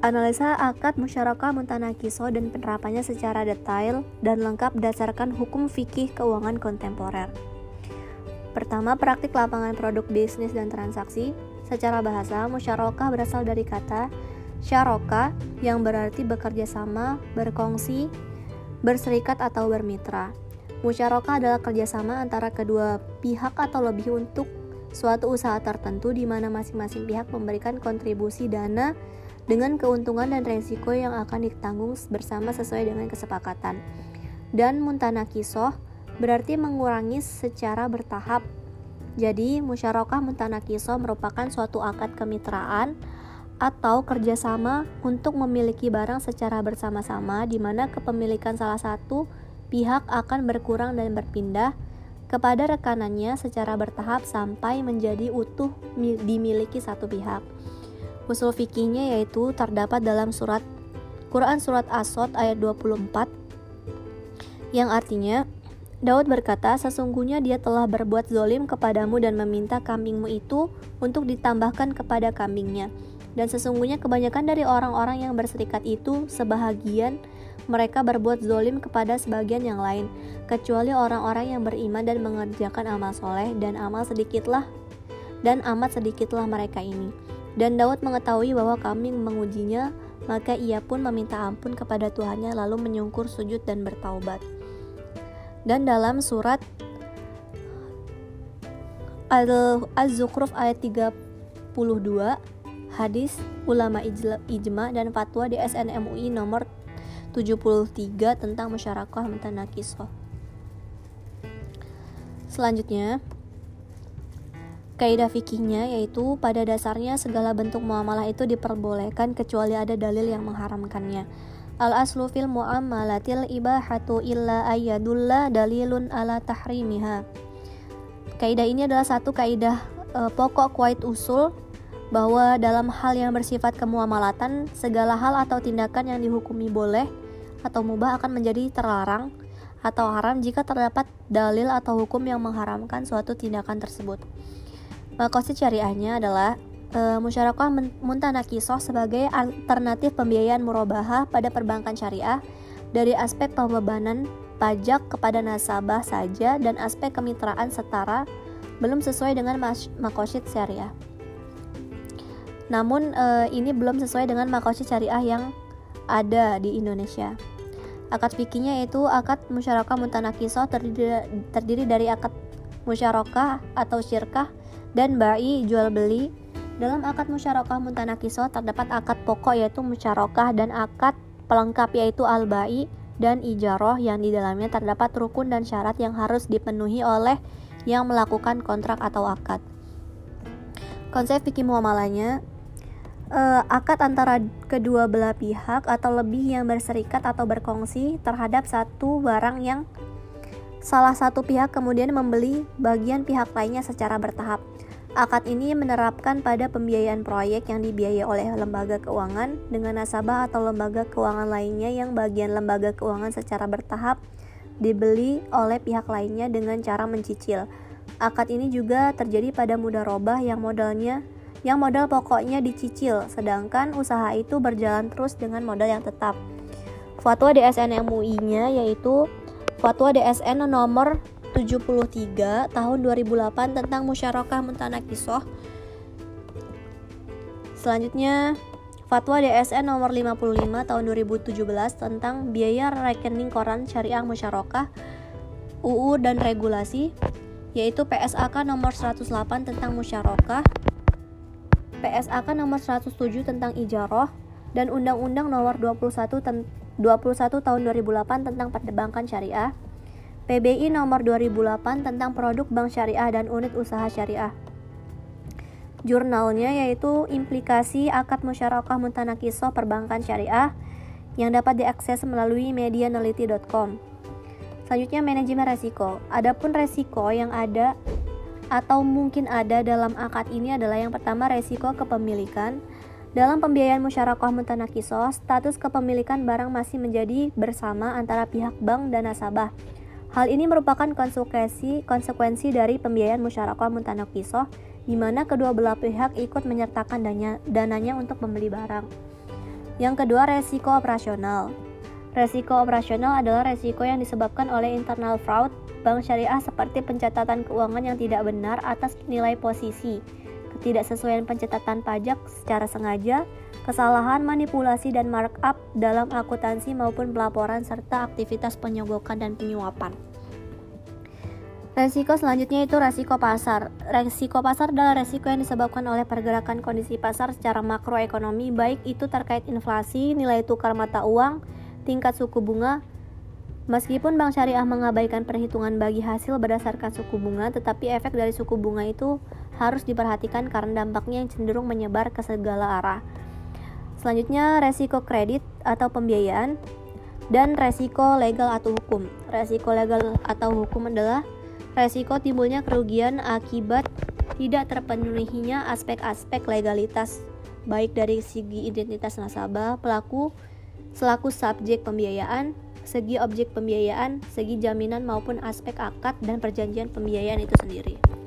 Analisa akad musyarakah mutanakiso dan penerapannya secara detail dan lengkap berdasarkan hukum fikih keuangan kontemporer. Pertama, praktik lapangan produk bisnis dan transaksi. Secara bahasa, musyarakah berasal dari kata syaroka yang berarti bekerja sama, berkongsi, berserikat atau bermitra. Musyarakah adalah kerjasama antara kedua pihak atau lebih untuk suatu usaha tertentu di mana masing-masing pihak memberikan kontribusi dana dengan keuntungan dan resiko yang akan ditanggung bersama sesuai dengan kesepakatan. Dan muntana kisoh berarti mengurangi secara bertahap. Jadi, musyarakah muntana kisoh merupakan suatu akad kemitraan atau kerjasama untuk memiliki barang secara bersama-sama di mana kepemilikan salah satu pihak akan berkurang dan berpindah kepada rekanannya secara bertahap sampai menjadi utuh dimiliki satu pihak. Usul fikihnya yaitu terdapat dalam surat Quran surat As-Sod ayat 24 yang artinya Daud berkata, sesungguhnya dia telah berbuat zolim kepadamu dan meminta kambingmu itu untuk ditambahkan kepada kambingnya. Dan sesungguhnya kebanyakan dari orang-orang yang berserikat itu, sebahagian mereka berbuat zolim kepada sebagian yang lain, kecuali orang-orang yang beriman dan mengerjakan amal soleh, dan amal sedikitlah, dan amat sedikitlah mereka ini. Dan Daud mengetahui bahwa kami mengujinya, maka ia pun meminta ampun kepada Tuhannya lalu menyungkur sujud dan bertaubat. Dan dalam surat Az-Zukhruf ayat 32 hadis ulama ijma dan fatwa di SNMUI nomor 73 tentang masyarakat mentanakisoh. Selanjutnya, Kaidah fikihnya yaitu pada dasarnya segala bentuk muamalah itu diperbolehkan kecuali ada dalil yang mengharamkannya. Al aslu fil muamalatil ibahatu illa ayyadulla dalilun ala tahrimiha. Kaidah ini adalah satu kaidah e, pokok kuait usul bahwa dalam hal yang bersifat kemuamalatan segala hal atau tindakan yang dihukumi boleh atau mubah akan menjadi terlarang atau haram jika terdapat dalil atau hukum yang mengharamkan suatu tindakan tersebut. Makosid syariahnya adalah e, musyarakah muntanakisoh sebagai alternatif pembiayaan murabahah pada perbankan syariah dari aspek pembebanan pajak kepada nasabah saja dan aspek kemitraan setara belum sesuai dengan makosid syariah. Namun e, ini belum sesuai dengan makosid syariah yang ada di Indonesia. Akad fikihnya yaitu akad musyarakah muntanakisoh terdiri, terdiri dari akad musyarakah atau syirkah dan bayi jual beli. Dalam akad musyarakah mutanakiso terdapat akad pokok yaitu musyarakah dan akad pelengkap yaitu al-ba'i dan ijaroh yang di dalamnya terdapat rukun dan syarat yang harus dipenuhi oleh yang melakukan kontrak atau akad. Konsep fikih muamalahnya eh, akad antara kedua belah pihak atau lebih yang berserikat atau berkongsi terhadap satu barang yang salah satu pihak kemudian membeli bagian pihak lainnya secara bertahap. Akad ini menerapkan pada pembiayaan proyek yang dibiayai oleh lembaga keuangan dengan nasabah atau lembaga keuangan lainnya yang bagian lembaga keuangan secara bertahap dibeli oleh pihak lainnya dengan cara mencicil. Akad ini juga terjadi pada mudarobah yang modalnya yang modal pokoknya dicicil, sedangkan usaha itu berjalan terus dengan modal yang tetap. Fatwa DSN MUI-nya yaitu Fatwa DSN nomor 73 tahun 2008 tentang musyarakah mutanakisoh. Selanjutnya Fatwa DSN nomor 55 tahun 2017 tentang biaya rekening koran syariah musyarakah UU dan regulasi yaitu PSAK nomor 108 tentang musyarakah PSAK nomor 107 tentang ijaroh dan Undang-Undang nomor 21 21 tahun 2008 tentang perbankan syariah PBI nomor 2008 tentang produk bank syariah dan unit usaha syariah. Jurnalnya yaitu implikasi akad musyarakah mutanakisoh perbankan syariah yang dapat diakses melalui medianality.com. Selanjutnya manajemen resiko. Adapun resiko yang ada atau mungkin ada dalam akad ini adalah yang pertama resiko kepemilikan. Dalam pembiayaan musyarakah mutanakisoh, status kepemilikan barang masih menjadi bersama antara pihak bank dan nasabah. Hal ini merupakan konsekuensi konsekuensi dari pembiayaan musyarakah mutanakisoh di mana kedua belah pihak ikut menyertakan dana, dananya untuk membeli barang. Yang kedua, resiko operasional. Resiko operasional adalah resiko yang disebabkan oleh internal fraud bank syariah seperti pencatatan keuangan yang tidak benar atas nilai posisi, ketidaksesuaian pencatatan pajak secara sengaja, kesalahan manipulasi dan markup dalam akuntansi maupun pelaporan serta aktivitas penyogokan dan penyuapan. Resiko selanjutnya itu resiko pasar. Resiko pasar adalah resiko yang disebabkan oleh pergerakan kondisi pasar secara makroekonomi, baik itu terkait inflasi, nilai tukar mata uang, tingkat suku bunga. Meskipun bank syariah mengabaikan perhitungan bagi hasil berdasarkan suku bunga, tetapi efek dari suku bunga itu harus diperhatikan karena dampaknya yang cenderung menyebar ke segala arah. Selanjutnya, resiko kredit atau pembiayaan dan resiko legal atau hukum. Resiko legal atau hukum adalah resiko timbulnya kerugian akibat tidak terpenuhinya aspek-aspek legalitas baik dari segi identitas nasabah, pelaku, selaku subjek pembiayaan, segi objek pembiayaan, segi jaminan maupun aspek akad dan perjanjian pembiayaan itu sendiri.